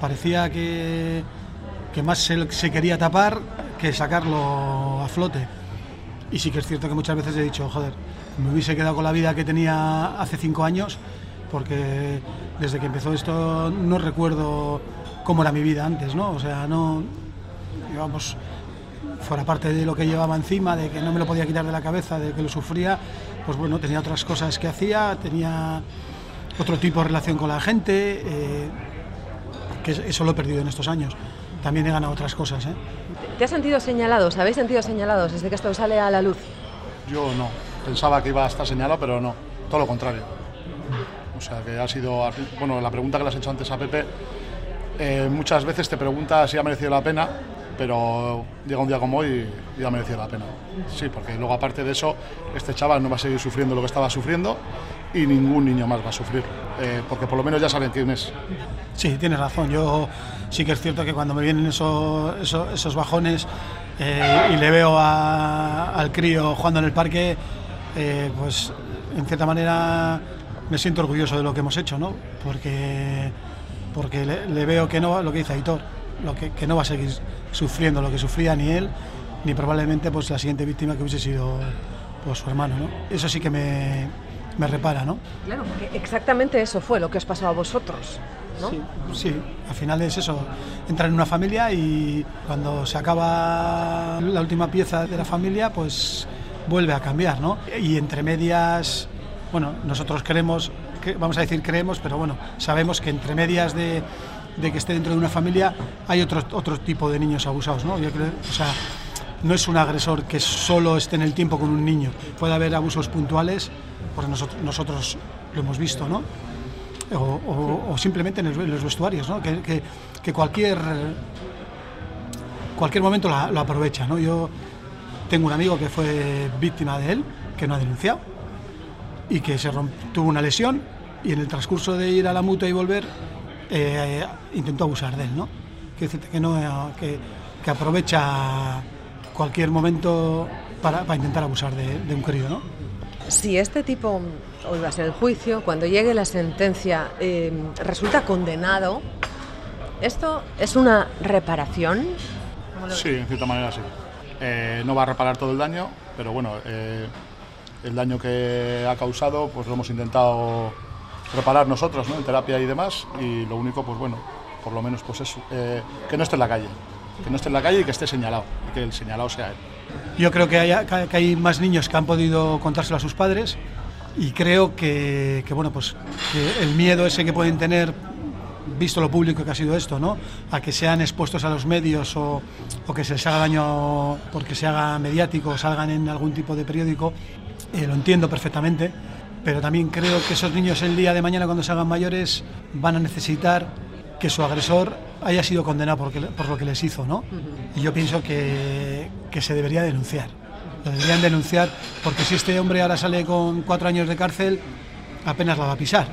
parecía que, que más se, se quería tapar que sacarlo a flote. Y sí que es cierto que muchas veces he dicho, joder, me hubiese quedado con la vida que tenía hace cinco años, porque desde que empezó esto no recuerdo cómo era mi vida antes, ¿no? O sea, no, digamos, fuera parte de lo que llevaba encima, de que no me lo podía quitar de la cabeza, de que lo sufría, pues bueno, tenía otras cosas que hacía, tenía otro tipo de relación con la gente, eh, que eso lo he perdido en estos años. También he ganado otras cosas, ¿eh? ¿Te has sentido señalados? ¿Habéis sentido señalados desde que esto sale a la luz? Yo no, pensaba que iba a estar señalado, pero no, todo lo contrario. O sea, que ha sido, bueno, la pregunta que le has hecho antes a Pepe, eh, muchas veces te pregunta si ha merecido la pena, pero llega un día como hoy y ha merecido la pena. Sí, porque luego aparte de eso, este chaval no va a seguir sufriendo lo que estaba sufriendo y ningún niño más va a sufrir, eh, porque por lo menos ya saben quién es. Sí, tienes razón. Yo sí que es cierto que cuando me vienen esos, esos, bajones eh, y le veo al crío jugando en el parque, pues en cierta manera me siento orgulloso de lo que hemos hecho, ¿no? Porque, porque le, le veo que no, lo que dice Aitor, lo que, que no va a seguir sufriendo lo que sufría ni él, ni probablemente pues la siguiente víctima que hubiese sido pues, su hermano, ¿no? Eso sí que me, me repara, ¿no? Claro, porque exactamente eso fue lo que os pasó a vosotros, ¿no? Sí, sí, al final es eso, entrar en una familia y cuando se acaba la última pieza de la familia, pues vuelve a cambiar, ¿no? Y entre medias, bueno, nosotros creemos, que, vamos a decir creemos, pero bueno, sabemos que entre medias de, de que esté dentro de una familia hay otro, otro tipo de niños abusados, ¿no? Yo creo, o sea, no es un agresor que solo esté en el tiempo con un niño, puede haber abusos puntuales, porque nosotros, nosotros lo hemos visto, ¿no? o, o- o simplemente en, el- en los vestuarios, ¿no? que, que- que cualquier, cualquier momento la- lo aprovecha. ¿no? Yo tengo un amigo que fue víctima de él, que no ha denunciado, y que se tuvo una lesión, y en el transcurso de ir a la mutua y volver, eh, intentó abusar de él. ¿no? Decirte que, no, que, que aprovecha cualquier momento para, para intentar abusar de, de un crío. ¿no? Si este tipo, hoy va a ser el juicio, cuando llegue la sentencia, eh, resulta condenado, ¿Esto es una reparación? Sí, en cierta manera sí. Eh, no va a reparar todo el daño, pero bueno, eh, el daño que ha causado pues lo hemos intentado reparar nosotros, ¿no? En terapia y demás, y lo único, pues bueno, por lo menos pues es eh, que no esté en la calle, que no esté en la calle y que esté señalado, y que el señalado sea él. Yo creo que hay, más niños que han podido contárselo a sus padres y creo que, bueno, pues el miedo ese que pueden tener visto lo público que ha sido esto, ¿no? A que sean expuestos a los medios o, o que se les haga daño porque se haga mediático o salgan en algún tipo de periódico, eh, lo entiendo perfectamente, pero también creo que esos niños el día de mañana cuando se hagan mayores van a necesitar que su agresor haya sido condenado por, por lo que les hizo, ¿no? Y yo pienso que, que se debería denunciar. Lo deberían denunciar porque si este hombre ahora sale con cuatro años de cárcel, apenas la va a pisar.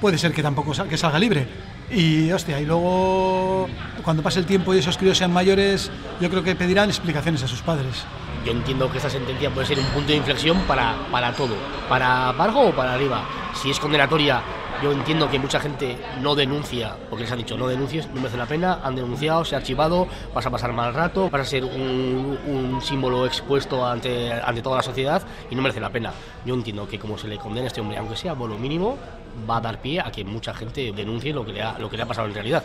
Puede ser que tampoco sal, que salga libre, y hostia, y luego cuando pase el tiempo y esos críos sean mayores, yo creo que pedirán explicaciones a sus padres. Yo entiendo que esta sentencia puede ser un punto de inflexión para, para todo, para abajo o para arriba. Si es condenatoria, yo entiendo que mucha gente no denuncia, porque les han dicho no denuncies, no merece la pena, han denunciado, se ha archivado, vas a pasar mal rato, vas a ser un, símbolo expuesto ante, ante toda la sociedad y no merece la pena. Yo entiendo que como se le condena a este hombre, aunque sea por lo mínimo, va a dar pie a que mucha gente denuncie lo que le ha, lo que le ha pasado en realidad.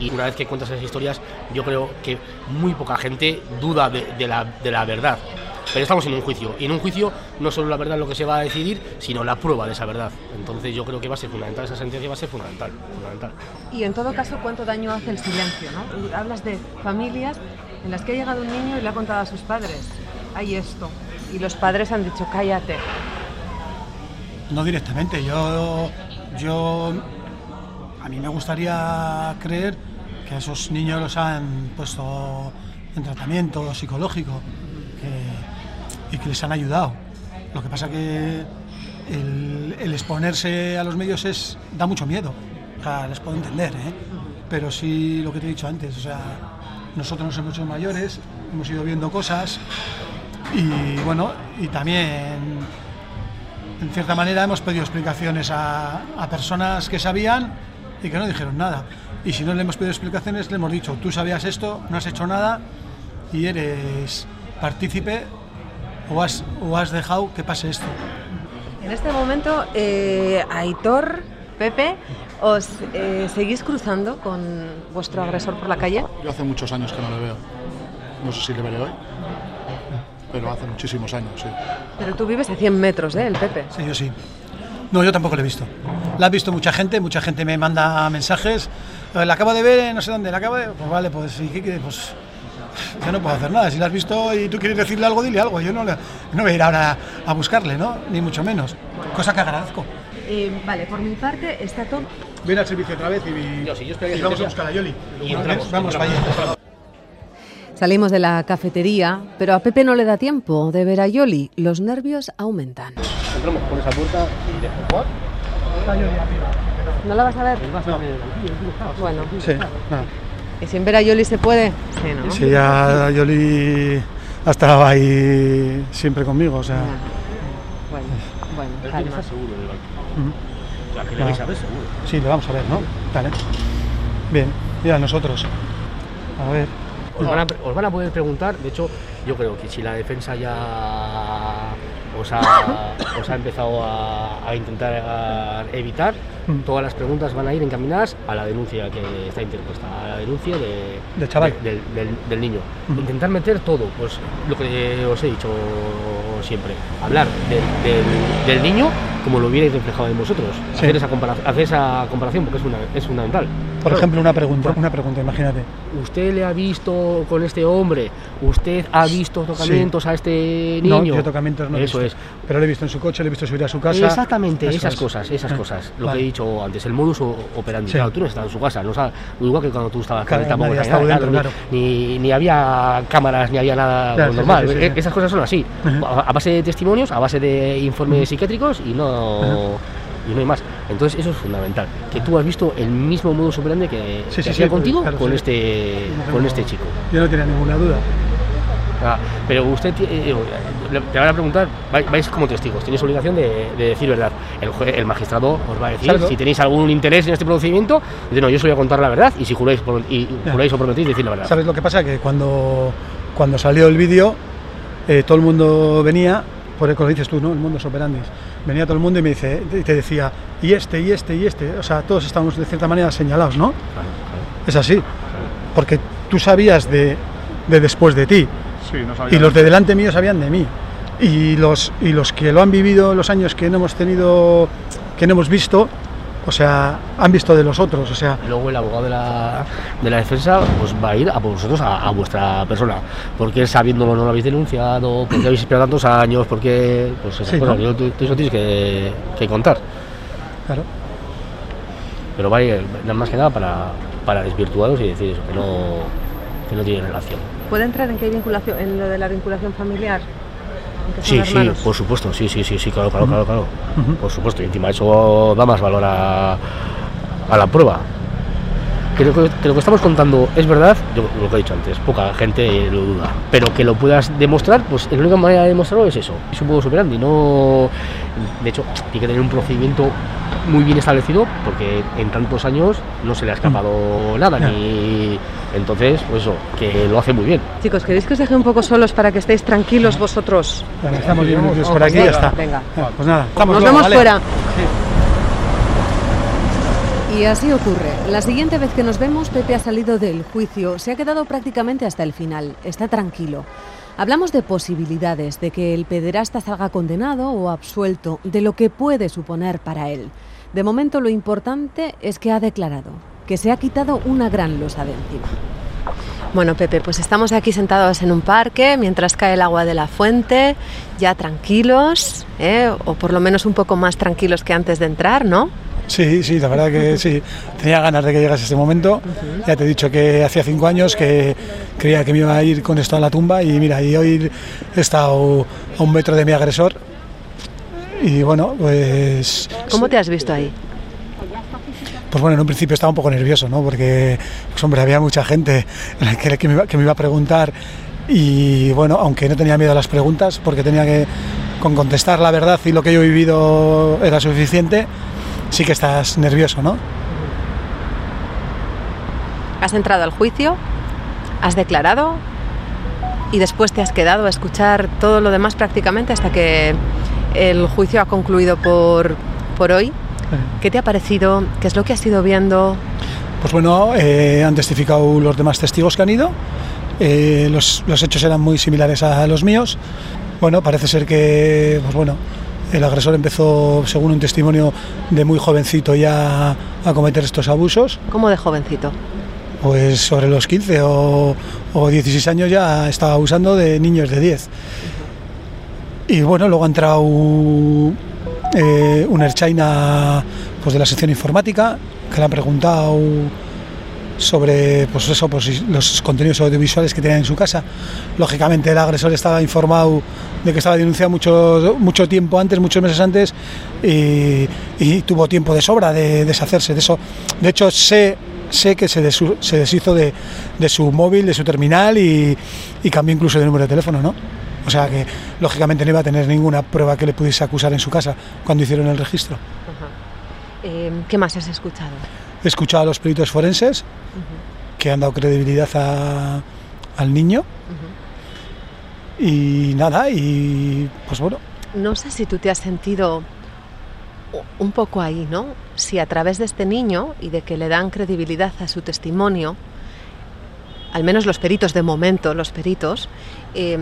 Y una vez que cuentas esas historias, yo creo que muy poca gente duda de, de, la, de la verdad. Pero estamos en un juicio, y en un juicio no solo la verdad es lo que se va a decidir, sino la prueba de esa verdad. Entonces yo creo que va a ser fundamental, esa sentencia va a ser fundamental. fundamental. Y en todo caso, ¿cuánto daño hace el silencio? ¿no? Hablas de familias en las que ha llegado un niño y le ha contado a sus padres, hay esto, y los padres han dicho, cállate. No directamente, yo, yo a mí me gustaría creer que esos niños los han puesto en tratamiento psicológico y que les han ayudado. Lo que pasa que el, exponerse a los medios es da mucho miedo. Les puedo entender, ¿eh? pero sí lo que te he dicho antes, o sea, nosotros nos hemos hecho mayores, hemos ido viendo cosas y bueno, y también en cierta manera hemos pedido explicaciones a, personas que sabían y que no dijeron nada. Y si no le hemos pedido explicaciones, le hemos dicho, tú sabías esto, no has hecho nada y eres partícipe o has, o has dejado que pase esto. En este momento, eh, Aitor, Pepe, ¿os eh, seguís cruzando con vuestro agresor por la calle? Yo hace muchos años que no le veo. No sé si le veré hoy pero hace muchísimos años, sí. Pero tú vives a 100 metros, ¿eh? El Pepe. Sí, yo sí. No, yo tampoco lo he visto. La ha visto mucha gente, mucha gente me manda mensajes. La acabo de ver, no sé dónde, la acabo de... Pues vale, pues, ¿y qué, pues yo no puedo hacer nada. Si la has visto y tú quieres decirle algo, dile algo. Yo no, le, no voy a ir ahora a buscarle, ¿no? Ni mucho menos. Cosa que agradezco. Eh, vale, por mi parte está todo. Ven al servicio otra vez y, yo, sí, yo y vamos a buscar a Yoli. Y entramos, vamos, vamos entramos. Salimos de la cafetería, pero a Pepe no le da tiempo de ver a Yoli. Los nervios aumentan. Entramos por esa puerta y después. ¿No la vas a ver? No. Bueno. Sí. ¿Y sin ver a Yoli se puede? Sí, ¿no? Sí, ya Yoli ha estado ahí siempre conmigo, o sea... Bueno, bueno, calma. está seguro del banco. O sea, que le vais a ver seguro. Sí, le vamos a ver, ¿no? Vale. Bien, y a nosotros. A ver. Os van, a, os van a poder preguntar, de hecho, yo creo que si la defensa ya os ha, os ha empezado a, a intentar a evitar, Mm. todas las preguntas van a ir encaminadas a la denuncia que está interpuesta, a la denuncia de, Del chaval. de- del, del- del niño. Mm. Intentar meter todo, pues lo que os he dicho siempre, hablar del- del niño como lo hubierais reflejado en vosotros, Sí. hacer, esa comparación, hacer esa comparación porque es, una, es fundamental. Por ejemplo, una pregunta, una pregunta, imagínate. ¿Usted le ha visto con este hombre? ¿Usted ha visto tocamientos a este niño? No, yo tocamientos no he Eso visto. es. Pero lo he visto en su coche, lo he visto subir a su casa. Exactamente, Eso esas es. cosas, esas Ah, cosas. Lo vale. que he dicho antes, el modus operandi. Sí. Claro, tú no estabas en su casa, no sabes, igual que cuando tú estabas Claro, tampoco nada, dentro, ni, ni, ni había cámaras, ni había nada Claro, pues, normal. Esas cosas son así, a base de testimonios, a base de informes psiquiátricos y no... Y no hay más. Entonces eso es fundamental. Que tú has visto el mismo modus operandi que, Sí, que sí, hacía sí, contigo claro, con este No con este chico. Yo no tenía ninguna duda. Ah, pero usted, ti- eh, te van a preguntar, vai- vais como testigos, tenéis obligación de, de decir verdad. El, magistrado os va a decir si tenéis algún interés en este procedimiento, dice, no, yo os voy a contar la verdad y si juráis, y, juráis o prometéis decir la verdad. ¿Sabes lo que pasa? Que cuando, cuando salió el vídeo, eh, todo el mundo venía, por el que lo dices tú, ¿no? El mundo es operandis. Venía todo el mundo y me dice, y te decía, y este, y este, y este. O sea, todos estamos de cierta manera señalados, ¿no? Claro, claro. Es así. Porque tú sabías de, de después de ti. Sí, no sabía. Y los de delante mío sabían de mí. Y los, y los que lo han vivido los años que no hemos tenido, que no hemos visto, o sea, han visto de los otros. O sea, Luego el abogado de la, de la defensa pues va a ir a por vosotros, a, a vuestra persona. Porque sabiéndolo no lo habéis denunciado, porque habéis esperado tantos años, porque pues esas Sí, cosas, tú, tú eso tienes que, que contar. claro. Pero va a ir nada más que nada para, para desvirtuaros y decir eso, que no, que no tiene relación. ¿Puede entrar en qué vinculación, en lo de la vinculación familiar? Aunque son Sí, sí, hermanos. por supuesto, sí, sí, sí, sí, claro, claro, claro, claro. Por supuesto, y encima eso da más valor a, a la prueba. Creo que, que lo que estamos contando es verdad, yo lo que he dicho antes, poca gente lo duda. Pero que lo puedas demostrar, pues la única manera de demostrarlo es eso. Es un modo superandi, no. De hecho, tiene que tener un procedimiento muy bien establecido, porque en tantos años no se le ha escapado nada, Ya. ni. Entonces, pues eso, que lo hace muy bien. Chicos, ¿queréis que os deje un poco solos para que estéis tranquilos vosotros? Bueno, estamos bien por aquí y ya está. venga. Ah, Pues nada, estamos Nos luego, vemos ¿vale? fuera. Y así ocurre. La siguiente vez que nos vemos, Pepe ha salido del juicio. Se ha quedado prácticamente hasta el final. Está tranquilo. Hablamos de posibilidades, de que el pederasta salga condenado o absuelto, de lo que puede suponer para él. De momento lo importante es que ha declarado, que se ha quitado una gran losa de encima. Bueno, Pepe, pues estamos aquí sentados en un parque mientras cae el agua de la fuente, ya tranquilos, ¿eh? o por lo menos un poco más tranquilos que antes de entrar, ¿no? Sí, sí, la verdad que sí. Tenía ganas de que llegase este momento. Ya te he dicho que hacía cinco años que creía que me iba a ir con esto a la tumba y mira, y hoy he estado a un metro de mi agresor. Y bueno, pues, ¿Cómo te has visto ahí? Pues bueno, en un principio estaba un poco nervioso, ¿no? Porque, pues hombre, había mucha gente que, me, que me iba a preguntar y bueno, aunque no tenía miedo a las preguntas, porque tenía que, con contestar la verdad y lo que yo he vivido era suficiente, sí que estás nervioso, ¿no? Has entrado al juicio, has declarado y después te has quedado a escuchar todo lo demás prácticamente hasta que el juicio ha concluido por, por hoy. ¿Qué te ha parecido? ¿Qué es lo que has ido viendo? Pues bueno, eh, han testificado los demás testigos que han ido. Eh, los, los hechos eran muy similares a los míos. Bueno, parece ser que, pues bueno, el agresor empezó, según un testimonio de muy jovencito, ya a cometer estos abusos. ¿Cómo de jovencito? Pues sobre los 15 o, o 16 años ya estaba abusando de niños de 10. Y bueno, luego ha entrado eh, un Erchaina pues de la sección informática que le han preguntado sobre pues eso, pues, los contenidos audiovisuales que tenía en su casa. Lógicamente el agresor estaba informado de que estaba denunciado mucho, mucho tiempo antes, muchos meses antes, y, tuvo tiempo de sobra de deshacerse de eso. De hecho, sé, sé que se deshizo de, de su móvil, de su terminal y, y cambió incluso de número de teléfono, ¿no? O sea que lógicamente no iba a tener ninguna prueba que le pudiese acusar en su casa cuando hicieron el registro. Eh, ¿Qué más has escuchado? He escuchado a los peritos forenses que han dado credibilidad a- al niño y nada, y pues bueno, No sé si tú te has sentido un poco ahí, ¿no? Si a través de este niño y de que le dan credibilidad a su testimonio, al menos los peritos de momento, los peritos, eh,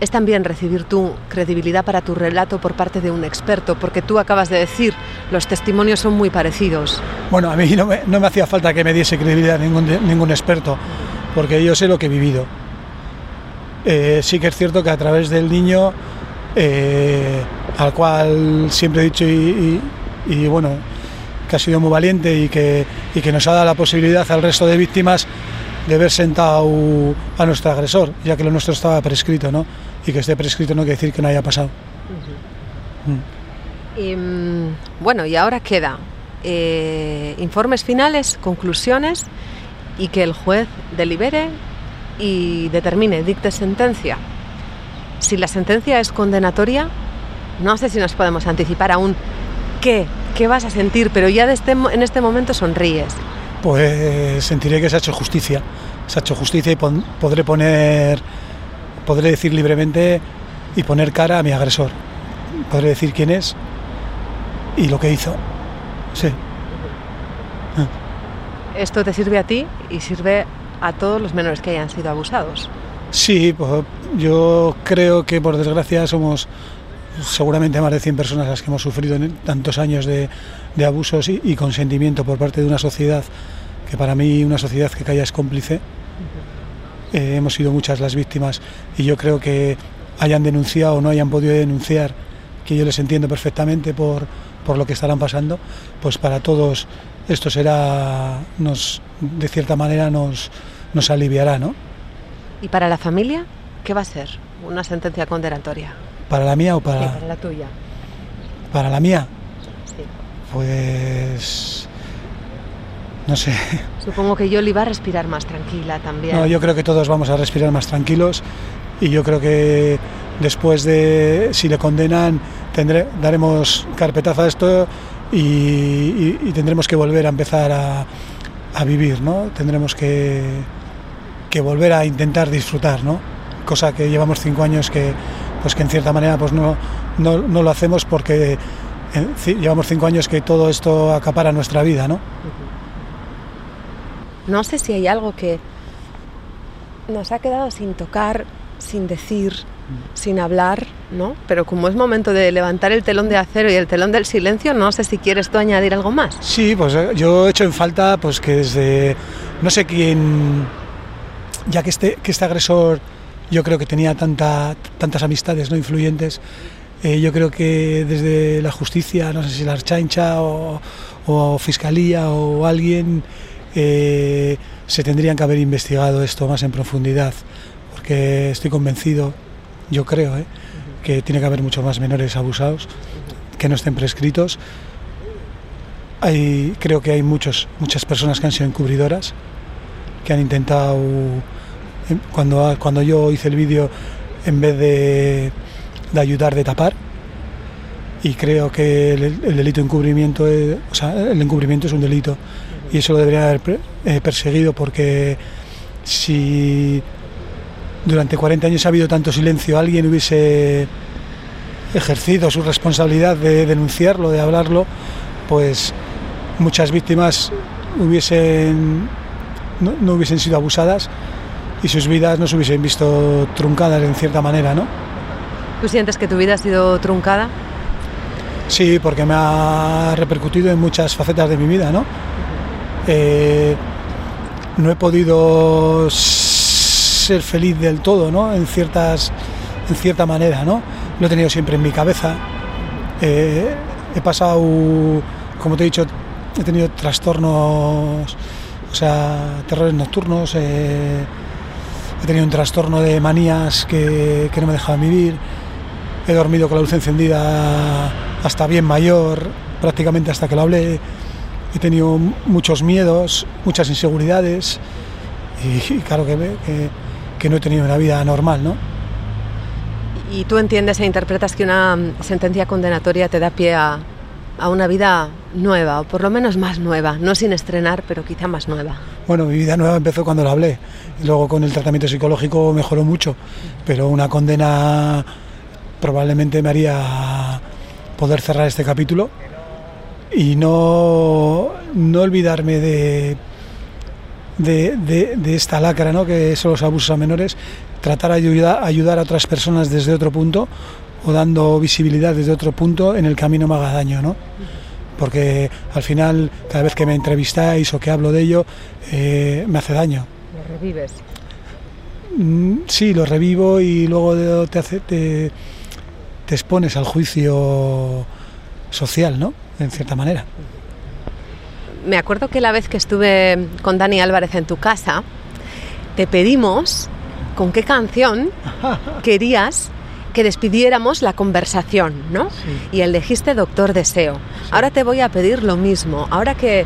es también recibir tu credibilidad para tu relato por parte de un experto, porque tú acabas de decir, los testimonios son muy parecidos. bueno, a mí no me, hacía falta que me diese credibilidad ningún, ningún experto, porque yo sé lo que he vivido. Eh, sí que es cierto que a través del niño, eh, al cual siempre he dicho y- y, bueno, que ha sido muy valiente y que, y que nos ha dado la posibilidad al resto de víctimas de ver sentado a nuestro agresor, ya que lo nuestro estaba prescrito, ¿no? Y que esté prescrito no quiere decir que no haya pasado. Mm. Y, mm, bueno, y ahora queda eh, informes finales, conclusiones y que el juez delibere y determine, dicte sentencia. Si la sentencia es condenatoria, no sé si nos podemos anticipar aún qué, qué vas a sentir, pero ya este en este momento sonríes. Pues sentiré que se ha hecho justicia. Se ha hecho justicia y pon- podré poner, podré decir libremente y poner cara a mi agresor. Podré decir quién es y lo que hizo. Sí. Esto te sirve a ti y sirve a todos los menores que hayan sido abusados. Sí, pues, yo creo que por desgracia somos seguramente más de 100 personas las que hemos sufrido en tantos años de, de abusos y, y consentimiento por parte de una sociedad que para mí una sociedad que calla es cómplice. Eh, hemos sido muchas las víctimas y yo creo que hayan denunciado o no hayan podido denunciar, que yo les entiendo perfectamente por, por lo que estarán pasando, pues para todos esto será, nos, de cierta manera nos, nos aliviará, ¿no? ¿Y para la familia? ¿Qué va a ser? Una sentencia condenatoria. ¿Para la mía o Sí, para, para la tuya. para la mía? Sí. Pues no sé. Supongo que Yoli va a respirar más tranquila también. No, yo creo que todos vamos a respirar más tranquilos y yo creo que después de si le condenan tendré, daremos carpetazo a esto y, y- y tendremos que volver a empezar a, a vivir, ¿no? Tendremos que, que volver a intentar disfrutar, ¿no? Cosa que llevamos cinco años que, pues que en cierta manera pues no, no, no lo hacemos porque eh, llevamos cinco años que todo esto acapara nuestra vida, ¿no? No sé si hay algo que nos ha quedado sin tocar, sin decir, sin hablar, ¿no? Pero como es momento de levantar el telón de acero y el telón del silencio, no sé si quieres tú añadir algo más. Sí, pues eh, yo he hecho en falta pues que desde no sé quién, ya que este, que este agresor yo creo que tenía tanta, tantas amistades no influyentes, eh, yo creo que desde la justicia, no sé si la Archancha o, o Fiscalía o alguien, eh, se tendrían que haber investigado esto más en profundidad, porque estoy convencido, yo creo, eh, que tiene que haber muchos más menores abusados que no estén prescritos. Hay, creo que hay muchos, muchas personas que han sido encubridoras, que han intentado, em, cuando, cuando yo hice el vídeo, en vez de, de ayudar, de tapar. Y creo que el, el delito de encubrimiento, es- o sea, el encubrimiento es un delito y eso lo deberían haber eh, perseguido porque si durante 40 años ha habido tanto silencio, alguien hubiese ejercido su responsabilidad de denunciarlo, de hablarlo, pues muchas víctimas hubiesen, no, no hubiesen sido abusadas y sus vidas no se hubiesen visto truncadas en cierta manera, ¿no? ¿Tú sientes que tu vida ha sido truncada? Sí, porque me ha repercutido en muchas facetas de mi vida, ¿no? Eh, no he podido ser feliz del todo, ¿no? En ciertas, en cierta manera, ¿no? Lo he tenido siempre en mi cabeza. Eh, he pasado, como te he dicho, he tenido trastornos, o sea, terrores nocturnos. eh, he tenido un trastorno de manías que, no me dejaban vivir. He dormido con la luz encendida hasta bien mayor, prácticamente hasta que lo hablé. He tenido muchos miedos, muchas inseguridades y, y claro que, que, que no he tenido una vida normal, ¿no? ¿Y tú entiendes e interpretas que una sentencia condenatoria te da pie a, a una vida nueva, o por lo menos más nueva, no sin estrenar, pero quizá más nueva? Bueno, mi vida nueva empezó cuando lo hablé. Y luego con el tratamiento psicológico mejoró mucho, pero una condena probablemente me haría poder cerrar este capítulo y no, no olvidarme de, de, de- de esta lacra, ¿no? que son los abusos a menores, tratar de ayudar, ayudar a otras personas desde otro punto o dando visibilidad desde otro punto en el camino me haga daño, ¿no? Porque al final, cada vez que me entrevistáis o que hablo de ello, eh, me hace daño. Lo revives. Mm, Sí, lo revivo y luego te, hace, te, te expones al juicio social, ¿no? En cierta manera. Me acuerdo que la vez que estuve con Dani Álvarez en tu casa, te pedimos con qué canción querías que despidiéramos la conversación, ¿no? Y elegiste Doctor Deseo. Ahora te voy a pedir lo mismo. Ahora que,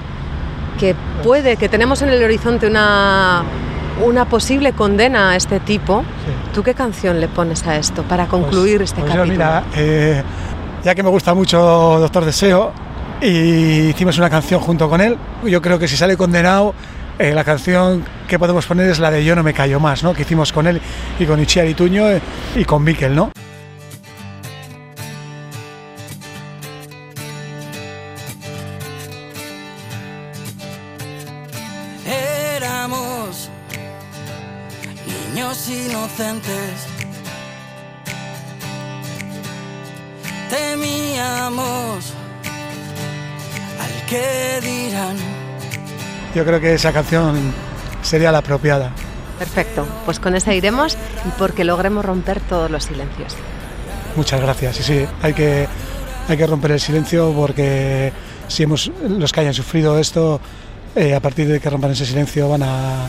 que puede, que tenemos en el horizonte una, una posible condena a este tipo, ¿tú qué canción le pones a esto para concluir Pues- este pues yo, capítulo? mira, eh, ya que me gusta mucho Doctor Deseo y hicimos una canción junto con él, yo creo que si sale condenado, eh, la canción que podemos poner es la de Yo no me callo más, ¿no? Que hicimos con él y con Ichiar Ituño eh, y con Miquel, ¿no? Éramos niños inocentes. Temíamos dirán. Yo creo que esa canción sería la apropiada. Perfecto, pues con esa iremos y porque logremos romper todos los silencios. Muchas gracias. Y sí, hay que, hay que romper el silencio porque si hemos, los que hayan sufrido esto, eh, a partir de que rompan ese silencio van a,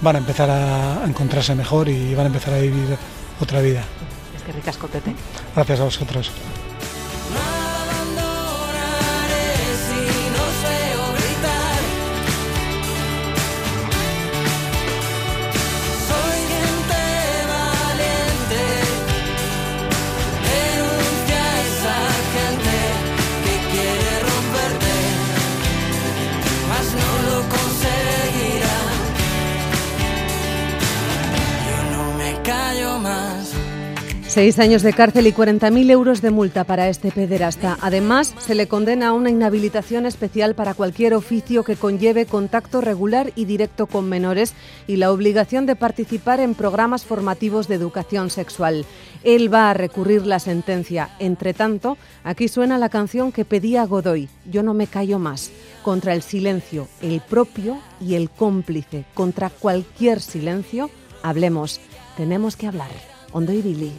van a empezar a, a encontrarse mejor y van a empezar a vivir otra vida. Es que ricasco, Pepe. Gracias a vosotros. Seis años de cárcel y 40.000 euros de multa para este pederasta. Además, se le condena a una inhabilitación especial para cualquier oficio que conlleve contacto regular y directo con menores y la obligación de participar en programas formativos de educación sexual. Él va a recurrir la sentencia. Entre tanto, aquí suena la canción que pedía Godoy, Yo no me callo más, contra el silencio, el propio y el cómplice. Contra cualquier silencio, hablemos. Tenemos que hablar. Hondo y Billy.